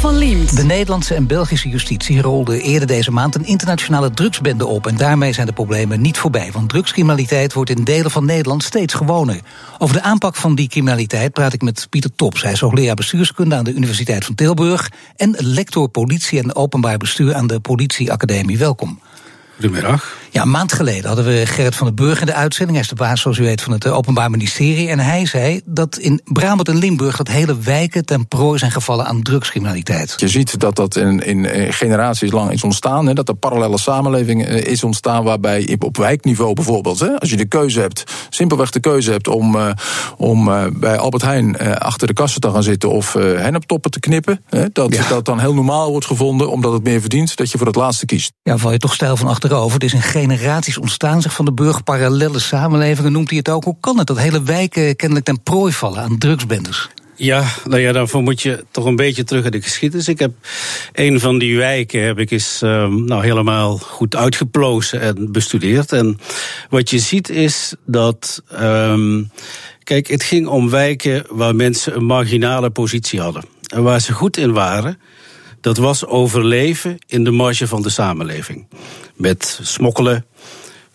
Van Liemt. De Nederlandse en Belgische justitie rolde eerder deze maand een internationale drugsbende op. En daarmee zijn de problemen niet voorbij. Want drugscriminaliteit wordt in delen van Nederland steeds gewoner. Over de aanpak van die criminaliteit praat ik met Pieter Tops. Hij is hoogleraar bestuurskunde aan de Universiteit van Tilburg. En lector politie en openbaar bestuur aan de Politieacademie. Welkom. Goedemiddag. Ja, een maand geleden hadden we Gerrit van den Burg in de uitzending. Hij is de baas, zoals u weet, van het eh, Openbaar Ministerie. En hij zei dat in Brabant en Limburg dat hele wijken ten prooi zijn gevallen aan drugscriminaliteit. Je ziet dat dat in, in generaties lang is ontstaan. Hè, dat er parallele samenleving eh, is ontstaan waarbij op wijkniveau bijvoorbeeld, hè, als je de keuze hebt, simpelweg de keuze hebt om, uh, om uh, bij Albert Heijn uh, achter de kassen te gaan zitten of henneptoppen te knippen, hè, dat ja. dat dan heel normaal wordt gevonden omdat het meer verdient, dat je voor het laatste kiest. Ja, val je toch stijl van achterover. Het is een generaties ontstaan, zich van de burger, parallele samenlevingen noemt hij het ook. Hoe kan het dat hele wijken kennelijk ten prooi vallen aan drugsbendes? Ja, nou ja, daarvoor moet je toch een beetje terug in de geschiedenis. Ik heb een van die wijken heb ik eens um, nou helemaal goed uitgeplozen en bestudeerd. En wat je ziet is dat. Um, kijk, het ging om wijken waar mensen een marginale positie hadden. En waar ze goed in waren, dat was overleven in de marge van de samenleving. Met smokkelen,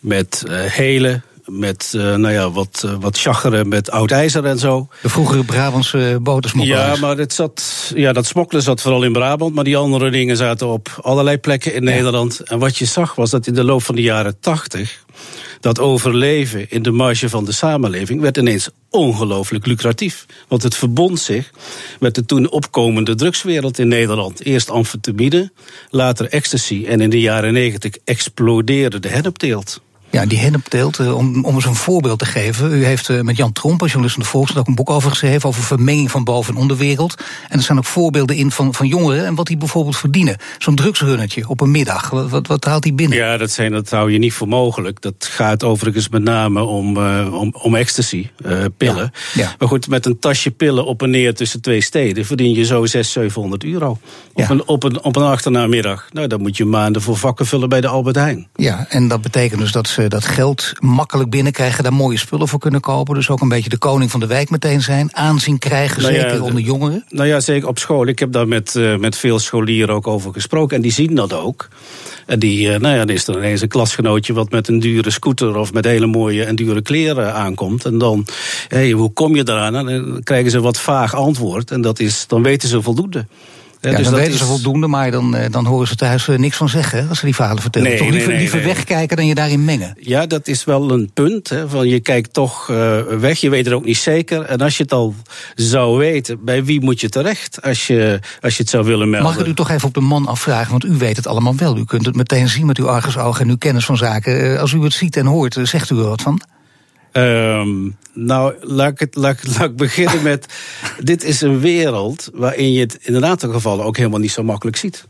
met uh, helen, met uh, nou ja, wat, uh, wat chageren met oud ijzer en zo. De vroegere Brabantse botersmokkelaars. Ja, maar het zat, ja, dat smokkelen zat vooral in Brabant, maar die andere dingen zaten op allerlei plekken in ja. Nederland. En wat je zag was dat in de loop van de jaren tachtig dat overleven in de marge van de samenleving werd ineens ongelooflijk lucratief. Want het verbond zich met de toen opkomende drugswereld in Nederland. Eerst amfetamine, later ecstasy en in de jaren negentig explodeerde de hennepteelt. Ja, die hennepteelt, om, om eens een voorbeeld te geven. U heeft met Jan Tromp, als journalist van de Volkskrant, ook een boek over geschreven... over vermenging van boven- en onderwereld. En er staan ook voorbeelden in van, van jongeren en wat die bijvoorbeeld verdienen. Zo'n drugsrunnetje op een middag, wat, wat, wat haalt die binnen? Ja, dat, zijn, dat hou je niet voor mogelijk. Dat gaat overigens met name om, uh, om, om ecstasy, uh, pillen. Ja, ja. Maar goed, met een tasje pillen op en neer tussen twee steden... verdien je zo 600, 700 euro op, ja. een, op, een, op een achternamiddag. Nou, dan moet je maanden voor vakken vullen bij de Albert Heijn. Ja, en dat betekent dus dat ze dat geld makkelijk binnenkrijgen, daar mooie spullen voor kunnen kopen. Dus ook een beetje de koning van de wijk meteen zijn. Aanzien krijgen, nou ja, zeker onder jongeren. Nou ja, zeker op school. Ik heb daar met, uh, met veel scholieren ook over gesproken. En die zien dat ook. En die, uh, nou ja, dan is er ineens een klasgenootje wat met een dure scooter of met hele mooie en dure kleren aankomt. En dan, hé, hey, hoe kom je daaraan? En dan krijgen ze wat vaag antwoord. En dat is, dan weten ze voldoende. Ja, dus dan weten is... ze voldoende, maar dan, dan horen ze thuis niks van zeggen als ze die verhalen vertellen. Nee, toch liever, nee, nee, liever wegkijken dan je daarin mengen. Ja, dat is wel een punt. Hè, van je kijkt toch uh, weg, je weet het ook niet zeker. En als je het al zou weten, bij wie moet je terecht als je, als je het zou willen melden? Mag ik u toch even op de man afvragen, want u weet het allemaal wel. U kunt het meteen zien met uw argusoog en uw kennis van zaken. Als u het ziet en hoort, zegt u er wat van? Um, nou, laat ik, het, laat, laat ik beginnen met. dit is een wereld waarin je het in een aantal gevallen ook helemaal niet zo makkelijk ziet.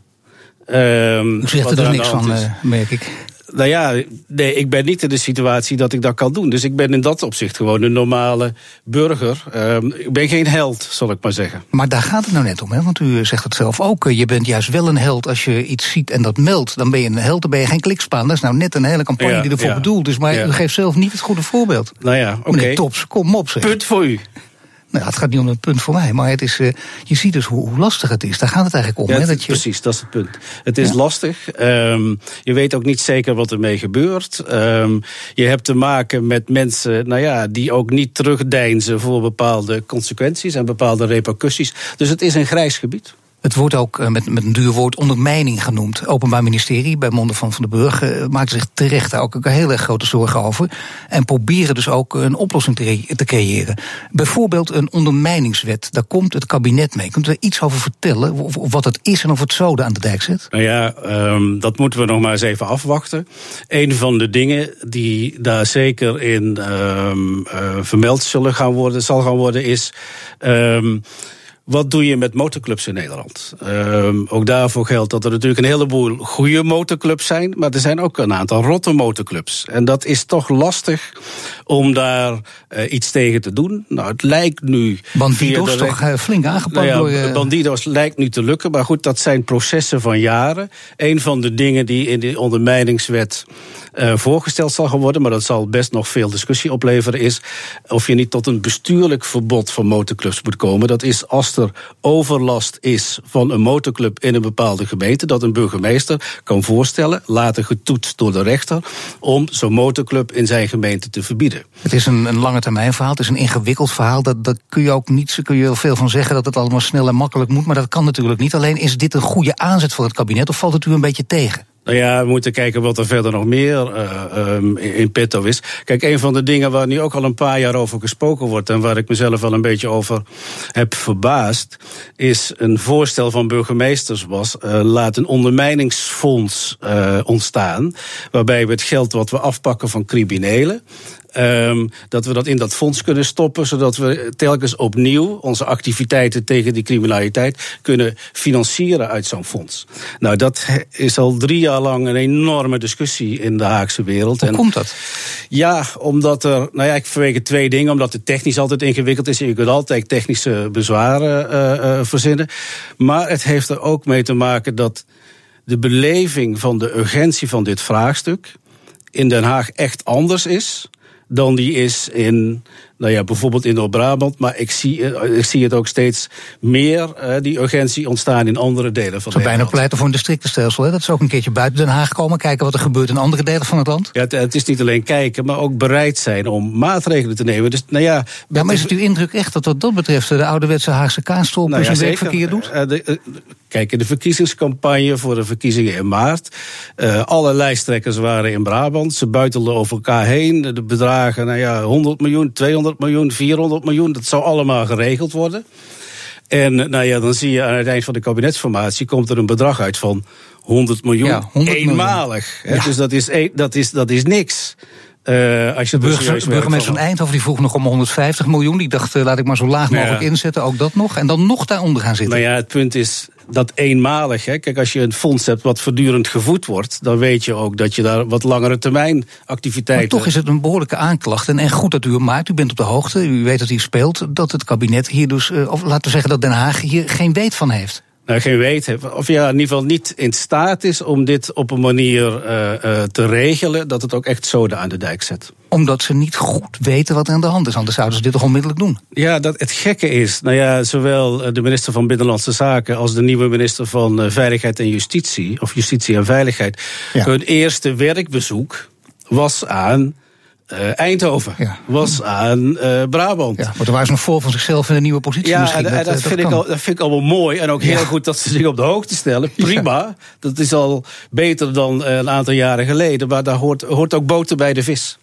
Um, U zegt er dus niks van, uh, merk ik. Nou ja, nee, ik ben niet in de situatie dat ik dat kan doen. Dus ik ben in dat opzicht gewoon een normale burger. Um, ik ben geen held, zal ik maar zeggen. Maar daar gaat het nou net om, hè? want u zegt het zelf ook. Je bent juist wel een held als je iets ziet en dat meldt. Dan ben je een held, dan ben je geen klikspaan. Dat is nou net een hele campagne ja, die ervoor ja. bedoeld is. Maar ja. u geeft zelf niet het goede voorbeeld. Nou ja, oké. Okay. Tops, kom op zeg. Punt voor u. Nou, het gaat niet om een punt voor mij, maar het is, uh, je ziet dus hoe, hoe, lastig het is. Daar gaat het eigenlijk om. Ja, hè, dat je... Precies, dat is het punt. Het is ja. lastig. Um, je weet ook niet zeker wat ermee gebeurt. Um, je hebt te maken met mensen nou ja, die ook niet terugdeinzen voor bepaalde consequenties en bepaalde repercussies. Dus het is een grijs gebied. Het wordt ook met, met een duur woord ondermijning genoemd. Openbaar Ministerie, bij monden van Van den Burg, uh, maakt zich terecht ook, ook heel erg grote zorgen over. En proberen dus ook een oplossing te, te, creëren. Bijvoorbeeld een ondermijningswet. Daar komt het kabinet mee. Kunt u er iets over vertellen? Of, wat het is en of het zoden aan de dijk zet? Nou ja, um, dat moeten we nog maar eens even afwachten. Een van de dingen die daar zeker in um, uh, vermeld zullen gaan worden, zal gaan worden, is. Um, wat doe je met motorclubs in Nederland? Ehm, ook daarvoor geldt dat er natuurlijk een heleboel goede motorclubs zijn, maar er zijn ook een aantal rotte motorclubs. En dat is toch lastig om daar uh, iets tegen te doen. Nou, het lijkt nu. Bandidos toch uh, flink aangepakt nou ja, door. Uh... Bandidos lijkt nu te lukken, maar goed, dat zijn processen van jaren. Een van de dingen die in de ondermijningswet voorgesteld zal worden, maar dat zal best nog veel discussie opleveren, is of je niet tot een bestuurlijk verbod van motorclubs moet komen. Dat is als er overlast is van een motorclub in een bepaalde gemeente, dat een burgemeester kan voorstellen, later getoetst door de rechter, om zo'n motorclub in zijn gemeente te verbieden. Het is een, een lange termijn verhaal, het is een ingewikkeld verhaal. Dat, dat kun je ook niet, kun je er veel van zeggen dat het allemaal snel en makkelijk moet, maar dat kan natuurlijk niet. Alleen is dit een goede aanzet voor het kabinet of valt het u een beetje tegen? Nou ja, we moeten kijken wat er verder nog meer uh, um, in petto is. Kijk, een van de dingen waar nu ook al een paar jaar over gesproken wordt... en waar ik mezelf wel een beetje over heb verbaasd... is een voorstel van burgemeesters was... Uh, laat een ondermijningsfonds uh, ontstaan... waarbij we het geld wat we afpakken van criminelen... Um, dat we dat in dat fonds kunnen stoppen, zodat we telkens opnieuw onze activiteiten tegen die criminaliteit kunnen financieren uit zo'n fonds. Nou, dat is al drie jaar lang een enorme discussie in de Haagse wereld. Hoe en, komt dat? Ja, omdat er, nou ja, ik verwege twee dingen. Omdat het technisch altijd ingewikkeld is. En je kunt altijd technische bezwaren uh, uh, verzinnen. Maar het heeft er ook mee te maken dat de beleving van de urgentie van dit vraagstuk in Den Haag echt anders is dan die is in, nou ja, bijvoorbeeld in Noord-Brabant. Maar ik zie, ik zie het ook steeds meer, uh, die urgentie ontstaan in andere delen van Nederland. bijna pleiten voor een districtenstelsel. Hè? Dat is ook een keertje buiten Den Haag komen, kijken wat er gebeurt in andere delen van het land. Ja, het, het is niet alleen kijken, maar ook bereid zijn om maatregelen te nemen. Dus, nou ja, ja, maar is het uw indruk echt dat wat dat betreft de ouderwetse Haagse kaasstolp nou ja, werkverkeer doet? Uh, de, uh, Kijk, in de verkiezingscampagne voor de verkiezingen in maart. Uh, alle lijsttrekkers waren in Brabant. Ze buitelden over elkaar heen. De bedragen, nou ja, 100 miljoen, 200 miljoen, 400 miljoen. Dat zou allemaal geregeld worden. En nou ja, dan zie je aan het eind van de kabinetsformatie komt er een bedrag uit van 100 miljoen. Ja, 100 eenmalig. Miljoen. Ja. Dus dat is, dat, is, dat is niks. Uh, als je Burger, burgemeester van Eindhoven die vroeg nog om 150 miljoen. Die dacht, uh, laat ik maar zo laag mogelijk ja. inzetten, ook dat nog. En dan nog daaronder gaan zitten. Nou ja, het punt is dat eenmalig. Hè. Kijk, als je een fonds hebt wat voortdurend gevoed wordt... dan weet je ook dat je daar wat langere termijn activiteiten... Maar toch is het een behoorlijke aanklacht. En, en goed dat u hem maakt, u bent op de hoogte, u weet dat hij speelt... dat het kabinet hier dus, uh, of laten we zeggen dat Den Haag hier geen weet van heeft nou, geen weet heeft. Of ja, in ieder geval niet in staat is om dit op een manier uh, uh, te regelen dat het ook echt zoden aan de dijk zet. Omdat ze niet goed weten wat er aan de hand is, anders zouden ze dit toch onmiddellijk doen? Ja, dat het gekke is, nou ja, zowel de minister van Binnenlandse Zaken als de nieuwe minister van Veiligheid en Justitie, of Justitie en Veiligheid, ja. hun eerste werkbezoek was aan uh, Eindhoven ja. was aan uh, Brabant. Ja, maar toen waren ze nog vol van zichzelf in een nieuwe positie. Ja, misschien. Dat, dat, dat, dat, vind ik al, dat vind ik allemaal mooi. En ook heel ja. goed dat ze zich op de hoogte stellen. Prima. Dat is al beter dan een aantal jaren geleden. Maar daar hoort, hoort ook boter bij de vis.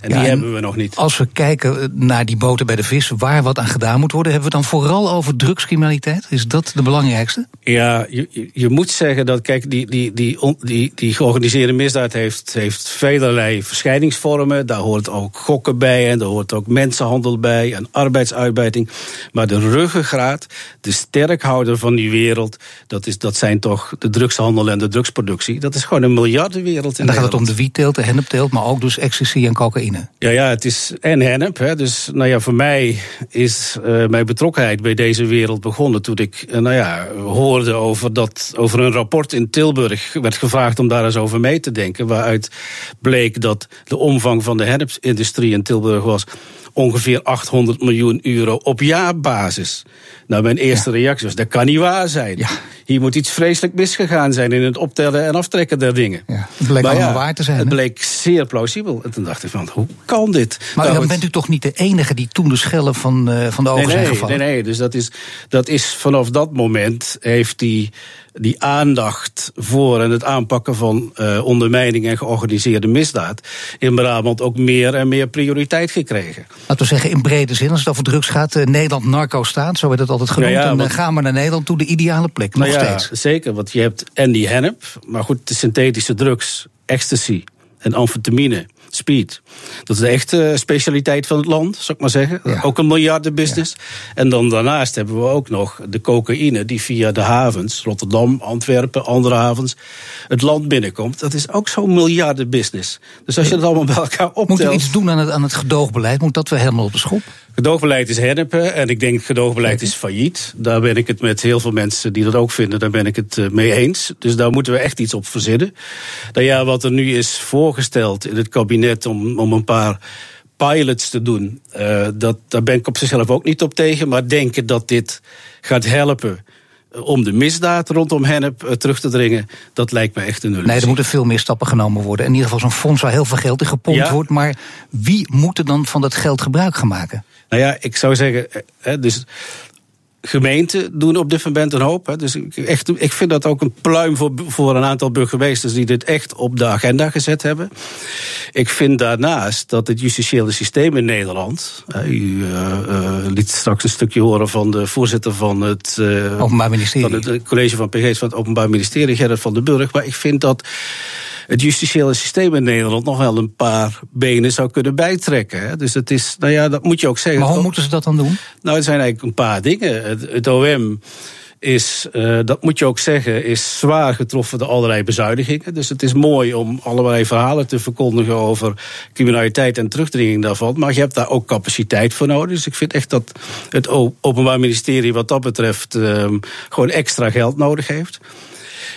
En ja, die en hebben we nog niet. Als we kijken naar die boten bij de vis, waar wat aan gedaan moet worden, hebben we het dan vooral over drugscriminaliteit? Is dat de belangrijkste? Ja, je, je moet zeggen dat, kijk, die, die, die, die, die georganiseerde misdaad heeft, heeft velerlei verschijningsvormen. Daar hoort ook gokken bij en daar hoort ook mensenhandel bij en arbeidsuitbuiting. Maar de ruggengraat, de sterkhouder van die wereld, dat, is, dat zijn toch de drugshandel en de drugsproductie. Dat is gewoon een miljardenwereld. En dan gaat het om de wietteelt, de hennepteelt, maar ook dus ecstasy en cocaïne. Ja, ja, het is en hennep. Hè. Dus nou ja, voor mij is uh, mijn betrokkenheid bij deze wereld begonnen toen ik uh, nou ja, hoorde over, dat, over een rapport in Tilburg. werd gevraagd om daar eens over mee te denken. Waaruit bleek dat de omvang van de hennepindustrie in Tilburg was ongeveer 800 miljoen euro op jaarbasis. Nou, mijn eerste ja. reactie was: dat kan niet waar zijn. Ja. Hier moet iets vreselijk misgegaan zijn in het optellen en aftrekken der dingen. Ja, het bleek maar allemaal ja, waar te zijn. Het he? bleek zeer plausibel. En toen dacht ik van, hoe kan dit? Maar nou, dan bent u toch niet de enige die toen de schellen van, uh, van de ogen nee, zijn nee, gevallen? Nee, nee, dus dat is, dat is vanaf dat moment heeft die die aandacht voor en het aanpakken van uh, ondermijning en georganiseerde misdaad in Brabant ook meer en meer prioriteit gekregen. Laten we zeggen in brede zin, als het over drugs gaat, uh, Nederland narco-staat, zo werd het altijd genoemd. Ja, en dan gaan we naar Nederland toe, de ideale plek, nog nou ja, steeds. Zeker, want je hebt en die hennep, maar goed, de synthetische drugs, ecstasy en amfetamine speed. Dat is de echte specialiteit van het land, zou ik maar zeggen. Ja. Ook een miljardenbusiness. En dan daarnaast hebben we ook nog de cocaïne die via de havens, Rotterdam, Antwerpen, andere havens, het land binnenkomt. Dat is ook zo'n miljardenbusiness. Dus als je dat allemaal bij elkaar optelt. Moeten we iets doen aan het, aan het gedoogbeleid? Moet dat weer helemaal op de schop? Gedoogbeleid is hernippen en ik denk gedoogbeleid is failliet. Daar ben ik het met heel veel mensen die dat ook vinden, daar ben ik het eh, mee eens. Dus daar moeten we echt iets op verzinnen. Nou ja, wat er nu is voorgesteld in het kabinet om, om een paar pilots te doen, uh, dat, daar ben ik op zichzelf ook niet op tegen. Maar denken dat dit gaat helpen om de misdaad rondom hennep uh, terug te dringen, dat lijkt me echt een illusie. Nee, er moeten veel meer stappen genomen worden. In ieder geval zo'n fonds waar heel veel geld in gepompt ja. wordt. Maar wie moet er dan van dat geld gebruik gaan maken? Nou ja, ik zou zeggen, hè, dus gemeenten doen op dit moment een hoop. Hè. Dus ik, echt, ik vind dat ook een pluim voor, voor een aantal burgemeesters die dit echt op de agenda gezet hebben. Ik vind daarnaast dat het justitiële systeem in Nederland. U uh, uh, liet straks een stukje horen van de voorzitter van het, Openbaar Ministerie. Van het college van PG's van het Openbaar Ministerie, Gerrit van den Burg. Maar ik vind dat het justitiële systeem in Nederland nog wel een paar benen zou kunnen bijtrekken. Hè. Dus het is, nou ja, dat moet je ook zeggen. Maar hoe moeten ze dat dan doen? Nou, het zijn eigenlijk een paar dingen. Het, het OM is, uh, dat moet je ook zeggen, is zwaar getroffen door allerlei bezuinigingen. Dus het is mooi om allerlei verhalen te verkondigen over criminaliteit en terugdringing daarvan. Maar je hebt daar ook capaciteit voor nodig. Dus ik vind echt dat het Openbaar Ministerie wat dat betreft uh, gewoon extra geld nodig heeft.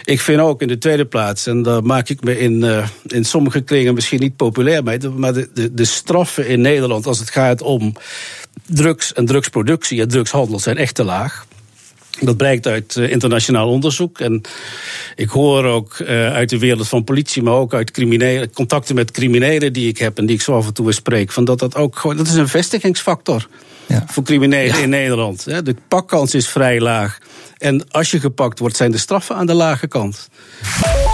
Ik vind ook in de tweede plaats, en daar maak ik me in, uh, in sommige kringen misschien niet populair mee, maar de, de, de straffen in Nederland als het gaat om drugs en drugsproductie en drugshandel zijn echt te laag. Dat blijkt uit uh, internationaal onderzoek. En ik hoor ook uh, uit de wereld van politie, maar ook uit contacten met criminelen die ik heb en die ik zo af en toe spreek, van dat dat ook dat is een vestigingsfactor ja. voor criminelen ja. in Nederland. De pakkans is vrij laag. En als je gepakt wordt, zijn de straffen aan de lage kant.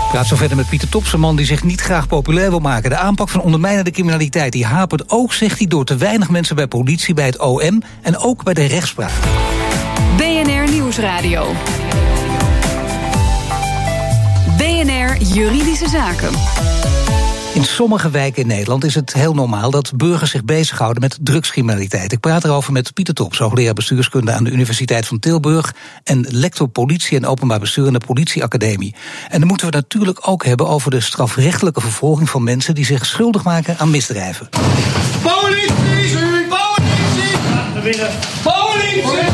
Ik praat zo verder met Pieter Tops, een man die zich niet graag populair wil maken. De aanpak van ondermijnende criminaliteit die hapert ook, zegt hij, door te weinig mensen bij politie, bij het OM en ook bij de rechtspraak. BNR Nieuwsradio. BNR Juridische Zaken. In sommige wijken in Nederland is het heel normaal dat burgers zich bezighouden met drugscriminaliteit. Ik praat erover met Pieter Tops, hoogleraar bestuurskunde aan de Universiteit van Tilburg en lector politie en openbaar bestuur aan de Politieacademie. En dan moeten we het natuurlijk ook hebben over de strafrechtelijke vervolging van mensen die zich schuldig maken aan misdrijven. Politie! Politie! Politie! Politie! Politie!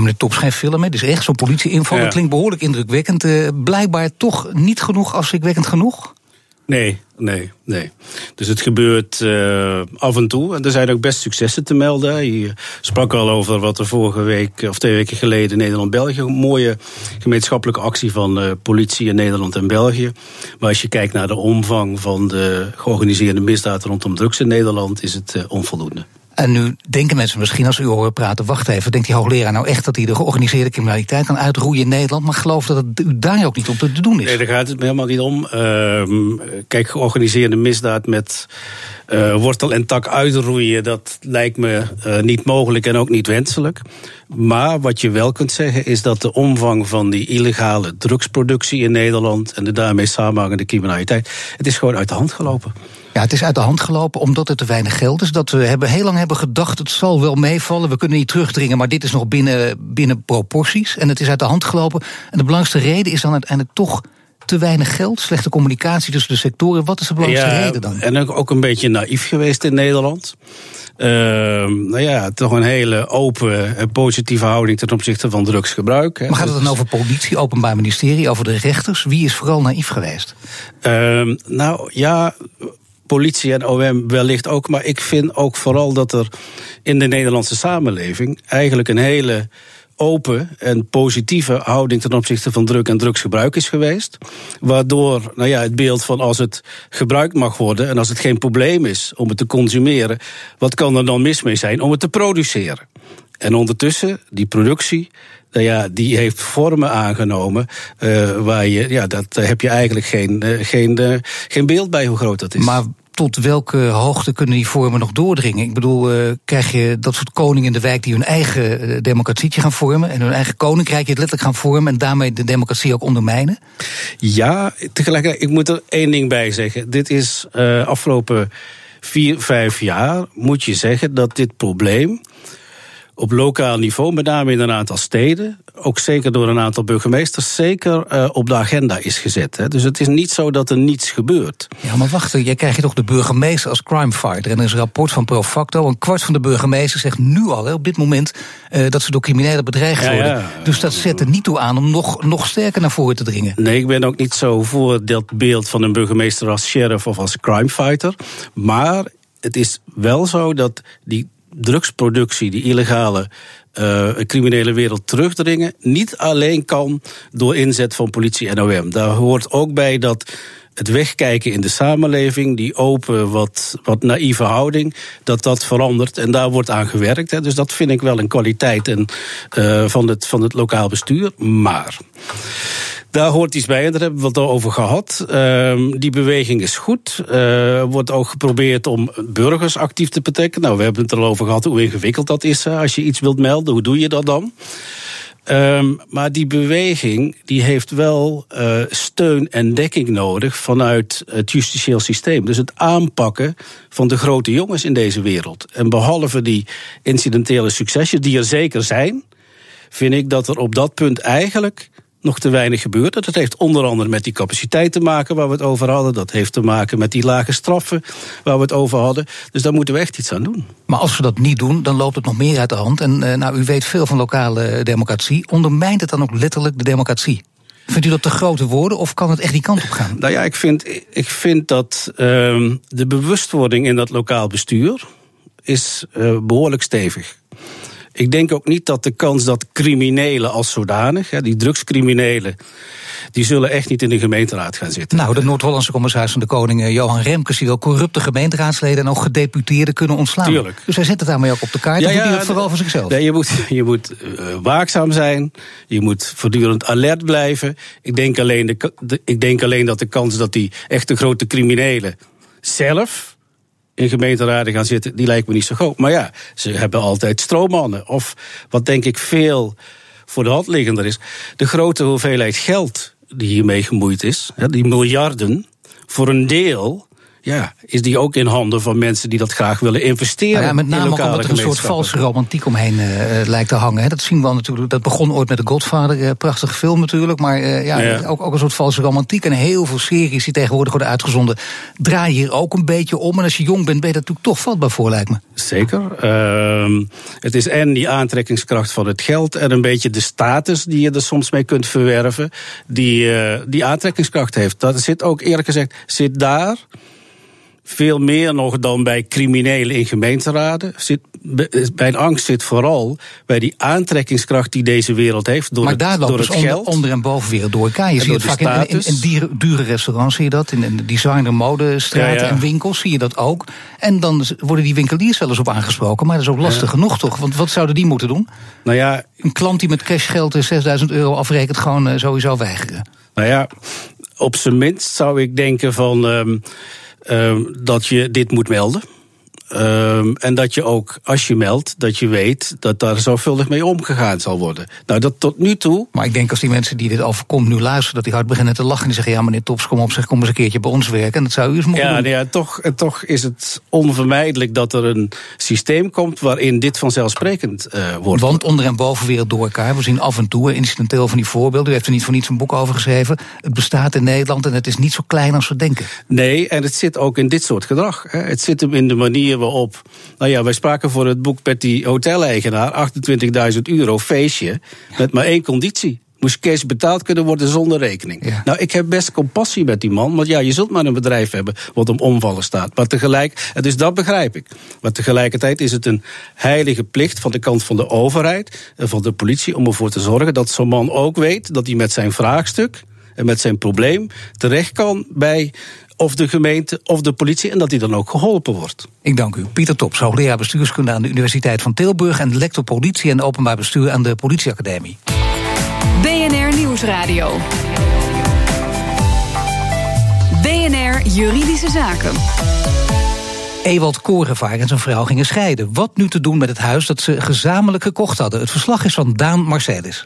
Meneer Tops, geen film, hè? Is echt zo'n politieinval. Ja. Dat klinkt behoorlijk indrukwekkend. Uh, blijkbaar toch niet genoeg afschrikwekkend genoeg? Nee, nee, nee. Dus het gebeurt uh, af en toe. En er zijn ook best successen te melden. Je sprak al over wat er vorige week, of twee weken geleden, in Nederland-België. Een mooie gemeenschappelijke actie van uh, politie in Nederland en België. Maar als je kijkt naar de omvang van de georganiseerde misdaad rondom drugs in Nederland, is het uh, onvoldoende. En nu denken mensen misschien als u horen praten, wacht even, denkt die hoogleraar nou echt dat hij de georganiseerde criminaliteit kan uitroeien in Nederland, maar geloof dat het daar ook niet om te doen is? Nee, daar gaat het helemaal niet om. Uh, kijk, georganiseerde misdaad met uh, wortel en tak uitroeien, dat lijkt me uh, niet mogelijk en ook niet wenselijk. Maar wat je wel kunt zeggen is dat de omvang van die illegale drugsproductie in Nederland en de daarmee samenhangende criminaliteit, het is gewoon uit de hand gelopen. Ja, het is uit de hand gelopen omdat er te weinig geld is. Dat we hebben, heel lang hebben gedacht, het zal wel meevallen. We kunnen niet terugdringen, maar dit is nog binnen, binnen proporties. En het is uit de hand gelopen. En de belangrijkste reden is dan uiteindelijk toch te weinig geld, slechte communicatie tussen de sectoren. Wat is de belangrijkste ja, reden dan? En ook een beetje naïef geweest in Nederland. Uh, nou ja, toch een hele open en positieve houding ten opzichte van drugsgebruik. Maar gaat het dan over politie, openbaar ministerie, over de rechters? Wie is vooral naïef geweest? Uh, nou ja, politie en OM wellicht ook. Maar ik vind ook vooral dat er in de Nederlandse samenleving eigenlijk een hele open en positieve houding ten opzichte van druk en drugsgebruik is geweest. Waardoor nou ja, het beeld van als het gebruikt mag worden en als het geen probleem is om het te consumeren, wat kan er dan mis mee zijn om het te produceren? En ondertussen, die productie, nou ja, die heeft vormen aangenomen uh, waar je, ja, dat heb je eigenlijk geen, uh, geen, uh, geen beeld bij hoe groot dat is. Maar tot welke hoogte kunnen die vormen nog doordringen? Ik bedoel, krijg je dat soort koningen in de wijk die hun eigen democratietje gaan vormen en hun eigen koninkrijk letterlijk gaan vormen en daarmee de democratie ook ondermijnen? Ja, tegelijkertijd, ik moet er één ding bij zeggen. Dit is afgelopen vier, vijf jaar, moet je zeggen dat dit probleem op lokaal niveau, met name in een aantal steden, ook zeker door een aantal burgemeesters, zeker uh, op de agenda is gezet. Hè. Dus het is niet zo dat er niets gebeurt. Ja, maar wacht, jij krijgt toch de burgemeester als crimefighter. En er is een rapport van Profacto. Een kwart van de burgemeesters zegt nu al, hè, op dit moment, uh, dat ze door criminelen bedreigd ja, worden. Ja. Dus dat zet er niet toe aan om nog, nog sterker naar voren te dringen. Nee, ik ben ook niet zo voor dat beeld van een burgemeester als sheriff of als crimefighter. Maar het is wel zo dat die drugsproductie, die illegale uh, criminele wereld terugdringen, niet alleen kan door inzet van politie en OM. Daar hoort ook bij dat het wegkijken in de samenleving, die open, wat, wat naïeve houding, dat dat verandert. En daar wordt aan gewerkt. Hè. Dus dat vind ik wel een kwaliteit en, uh, van, het, van het lokaal bestuur. Maar. Daar hoort iets bij en daar hebben we het al over gehad. Uh, die beweging is goed. Er uh, wordt ook geprobeerd om burgers actief te betrekken. Nou, we hebben het er al over gehad hoe ingewikkeld dat is als je iets wilt melden. Hoe doe je dat dan? Um, maar die beweging die heeft wel uh, steun en dekking nodig vanuit het justitieel systeem. Dus het aanpakken van de grote jongens in deze wereld. En behalve die incidentele successen, die er zeker zijn, vind ik dat er op dat punt eigenlijk nog te weinig gebeurt. Dat heeft onder andere met die capaciteit te maken waar we het over hadden. Dat heeft te maken met die lage straffen waar we het over hadden. Dus daar moeten we echt iets aan doen. Maar als we dat niet doen, dan loopt het nog meer uit de hand. En uh, nou, u weet veel van lokale democratie. Ondermijnt het dan ook letterlijk de democratie? Vindt u dat te grote woorden of kan het echt die kant op gaan? Nou ja, ik vind, ik vind dat uh, de bewustwording in dat lokaal bestuur is uh, behoorlijk stevig. Ik denk ook niet dat de kans dat criminelen als zodanig, die drugscriminelen, die zullen echt niet in de gemeenteraad gaan zitten. Nou, de Noord-Hollandse commissaris van de Koning, eh, Johan Remkes, die wil corrupte gemeenteraadsleden en ook gedeputeerden kunnen ontslaan. Tuurlijk. Dus hij zet het daarmee ook op de kaart. Ja, ja, doet hij dat vooral voor zichzelf. Nee, je moet, je moet uh, waakzaam zijn. Je moet voortdurend alert blijven. Ik denk alleen, de, ik denk alleen dat de kans dat die echte grote criminelen zelf in gemeenteraden gaan zitten, die lijkt me niet zo groot. Maar ja, ze hebben altijd stroommannen. Of wat denk ik veel voor de hand liggender is, de grote hoeveelheid geld die hiermee gemoeid is, die miljarden, voor een deel ja, is die ook in handen van mensen die dat graag willen investeren. Nou ja, met name omdat er een soort valse romantiek omheen uh, lijkt te hangen. Hè. Dat zien we al natuurlijk. Dat begon ooit met de Godfather, uh, prachtige film natuurlijk. Maar uh, ja, ja, Ook, ook een soort valse romantiek. En heel veel series die tegenwoordig worden uitgezonden, draaien hier ook een beetje om. En als je jong bent, ben je daar natuurlijk toch vatbaar voor, lijkt me. Zeker. Uh, het is en die aantrekkingskracht van het geld en een beetje de status die je er soms mee kunt verwerven, die, die aantrekkingskracht heeft. Dat zit ook eerlijk gezegd, zit daar veel meer nog dan bij criminelen in gemeenteraden. Zit, bij angst zit vooral bij die aantrekkingskracht die deze wereld heeft. Door maar daar het, door het dus geld. Onder, en boven weer door elkaar. Je ziet het vaak in, in, in dure, dure, restaurants, zie je dat. In, in designer modestraten ja, ja. en winkels zie je dat ook. En dan worden die winkeliers wel eens op aangesproken. Maar dat is ook lastig ja. genoeg toch? Want wat zouden die moeten doen? Nou ja, een klant die met cashgeld 6000 euro afrekent, gewoon uh, sowieso weigeren. Nou ja, op zijn minst zou ik denken van. Um, dat je dit moet melden. Um, en dat je ook, als je meldt, dat je weet dat daar zorgvuldig mee omgegaan zal worden. Nou, dat tot nu toe. Maar ik denk als die mensen die dit overkomt nu luisteren, dat die hard beginnen te lachen. En die zeggen: Ja, meneer Tops, kom op, zeg, kom eens een keertje bij ons werken. En dat zou u eens moeten ja, doen. Nou ja, toch, toch is het onvermijdelijk dat er een systeem komt waarin dit vanzelfsprekend uh, wordt. Want onder en boven weer door elkaar. We zien af en toe incidenteel van die voorbeelden. U heeft er niet voor niets een boek over geschreven. Het bestaat in Nederland en het is niet zo klein als we denken. Nee, en het zit ook in dit soort gedrag. Hè. Het zit hem in de manier waarop. Nou ja, wij spraken voor het boek met die hoteleigenaar. 28.000 euro feestje. Met maar één conditie. Moest cash betaald kunnen worden zonder rekening. Ja. Nou, ik heb best compassie met die man. Want ja, je zult maar een bedrijf hebben wat om omvallen staat. Maar tegelijk, dus dat begrijp ik. Maar tegelijkertijd is het een heilige plicht van de kant van de overheid en van de politie om ervoor te zorgen dat zo'n man ook weet dat hij met zijn vraagstuk en met zijn probleem terecht kan bij of de gemeente of de politie en dat hij dan ook geholpen wordt. Ik dank u. Pieter Tops, hoogleraar bestuurskunde aan de Universiteit van Tilburg en lector politie en openbaar bestuur aan de Politieacademie. BNR Nieuwsradio. BNR Juridische Zaken. Ewald Korenvaar en zijn vrouw gingen scheiden. Wat nu te doen met het huis dat ze gezamenlijk gekocht hadden? Het verslag is van Daan Marcelis.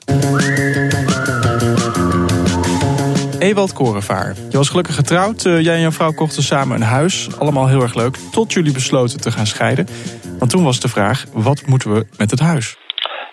Ewald Korenvaar. Je was gelukkig getrouwd. Uh, jij en jouw vrouw kochten samen een huis. Allemaal heel erg leuk. Tot jullie besloten te gaan scheiden. Want toen was de vraag: wat moeten we met het huis?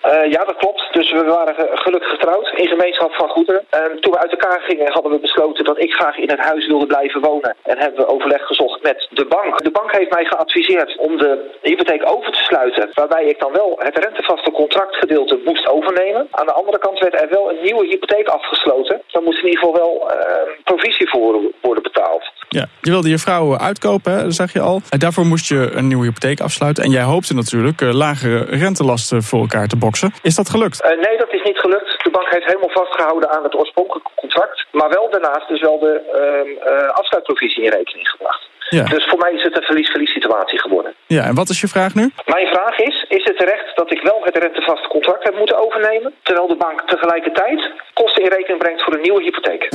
Uh, ja, dat klopt. Dus we waren gelukkig getrouwd in gemeenschap van goederen. Um, toen we uit elkaar gingen hadden we besloten dat ik graag in het huis wilde blijven wonen. En hebben we overleg gezocht met de bank. De bank heeft mij geadviseerd om de hypotheek over te sluiten. Waarbij ik dan wel het rentevaste contractgedeelte moest overnemen. Aan de andere kant werd er wel een nieuwe hypotheek afgesloten. Dan moest in ieder geval wel uh, provisie voor worden betaald. Ja, je wilde je vrouw uitkopen, hè, dat zag je al. En daarvoor moest je een nieuwe hypotheek afsluiten. En jij hoopte natuurlijk uh, lagere rentelasten voor elkaar te boksen. Is dat gelukt? Uh, nee, dat is niet gelukt. De bank heeft helemaal vastgehouden aan het oorspronkelijke contract. Maar wel daarnaast dus wel de uh, afsluitprovisie in rekening gebracht. Ja. Dus voor mij is het een verlies-verlies situatie geworden. Ja, en wat is je vraag nu? Mijn vraag is, is het terecht dat ik wel het rentevaste contract heb moeten overnemen... terwijl de bank tegelijkertijd kosten in rekening brengt voor een nieuwe hypotheek?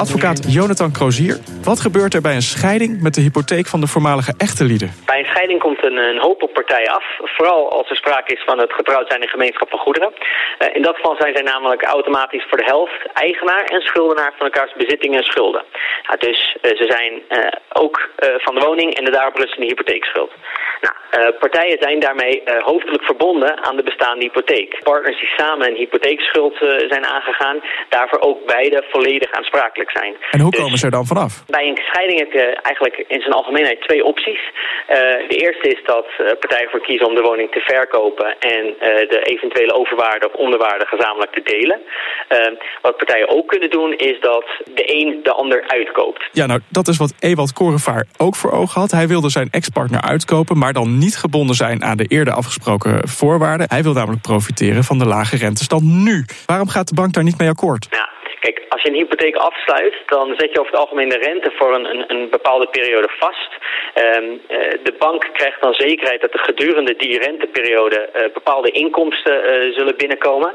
Advocaat Jonathan Crozier. Wat gebeurt er bij een scheiding met de hypotheek van de voormalige echte lieden? Bij een scheiding komt een, een hoop op partijen af. Vooral als er sprake is van het getrouwd zijn in gemeenschap van goederen. Uh, in dat geval zijn zij namelijk automatisch voor de helft eigenaar en schuldenaar van elkaars bezittingen en schulden. Dus uh, ze zijn uh, ook van de woning en de daarop rustende hypotheekschuld. Nou, partijen zijn daarmee hoofdelijk verbonden aan de bestaande hypotheek. Partners die samen een hypotheekschuld zijn aangegaan, daarvoor ook beide volledig aansprakelijk zijn. En hoe komen dus, ze er dan vanaf? Bij een scheiding heb je eigenlijk in zijn algemeenheid twee opties. Uh, de eerste is dat uh, partijen voor kiezen om de woning te verkopen en uh, de eventuele overwaarde of onderwaarde gezamenlijk te delen. wat partijen ook kunnen doen is dat de een de ander uitkoopt. Ja, nou dat is wat Ewald Korenvaar ook voor ogen had. Hij wilde zijn ex-partner uitkopen, maar dan niet gebonden zijn aan de eerder afgesproken voorwaarden. Hij wil namelijk profiteren van de lage rentestand nu. Waarom gaat de bank daar niet mee akkoord? Kijk, als je een hypotheek afsluit, dan zet je over het algemeen de rente voor een, een, een bepaalde periode vast. Um, uh, de bank krijgt dan zekerheid dat er gedurende die renteperiode uh, bepaalde inkomsten uh, zullen binnenkomen.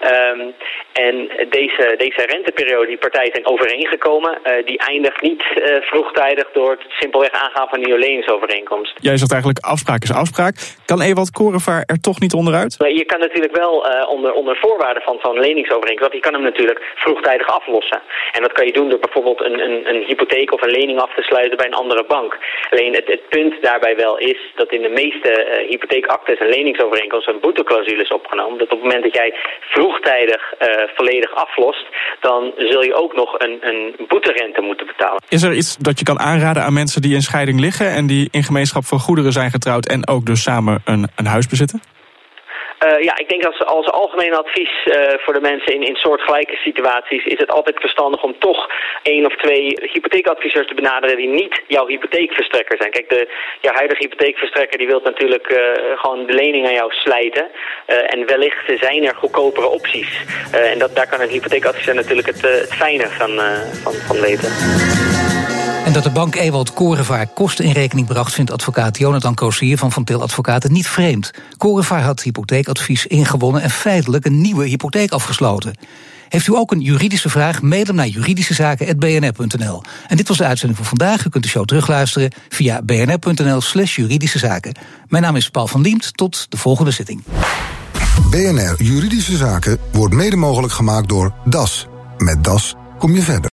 Um, en deze, deze renteperiode die partijen zijn overeengekomen, die eindigt niet vroegtijdig door het simpelweg aangaan van nieuwe leningsovereenkomst. Jij zegt eigenlijk afspraak is afspraak. Kan Ewald Korenvaar er toch niet onderuit? Je kan natuurlijk wel onder, onder voorwaarden van zo'n leningsovereenkomst, want je kan hem natuurlijk vroegtijdig aflossen. En dat kan je doen door bijvoorbeeld een, een, een hypotheek of een lening af te sluiten bij een andere bank. Alleen het, het punt daarbij wel is dat in de meeste uh, hypotheekactes en leningsovereenkomsten een boeteclausule is opgenomen. Dat op het moment dat jij vroegtijdig uh, volledig aflost, dan zul je ook nog een, een boeterente moeten betalen. Is er iets dat je kan aanraden aan mensen die in scheiding liggen en die in gemeenschap van goederen zijn getrouwd en ook dus samen een, een huis bezitten? Uh, ja, ik denk als, als algemeen advies uh, voor de mensen in, in soortgelijke situaties is het altijd verstandig om toch één of twee hypotheekadviseurs te benaderen die niet jouw hypotheekverstrekker zijn. Kijk, de, jouw huidige hypotheekverstrekker die wil natuurlijk uh, gewoon de lening aan jou slijten. en wellicht zijn er goedkopere opties. en dat, daar kan een hypotheekadviseur natuurlijk het, het fijne van, van, van weten. En dat de bank Ewald Korenvaar kosten in rekening bracht... vindt advocaat Jonathan Koosier van Van Til Advocaten niet vreemd. Korenvaar had hypotheekadvies ingewonnen... en feitelijk een nieuwe hypotheek afgesloten. Heeft u ook een juridische vraag? Mail hem naar juridischezaken.bnr.nl. En dit was de uitzending voor vandaag. U kunt de show terugluisteren via bnr.nl slash juridische zaken. Mijn naam is Paul van Liemt. Tot de volgende zitting. BNR Juridische Zaken wordt mede mogelijk gemaakt door DAS. Met DAS kom je verder.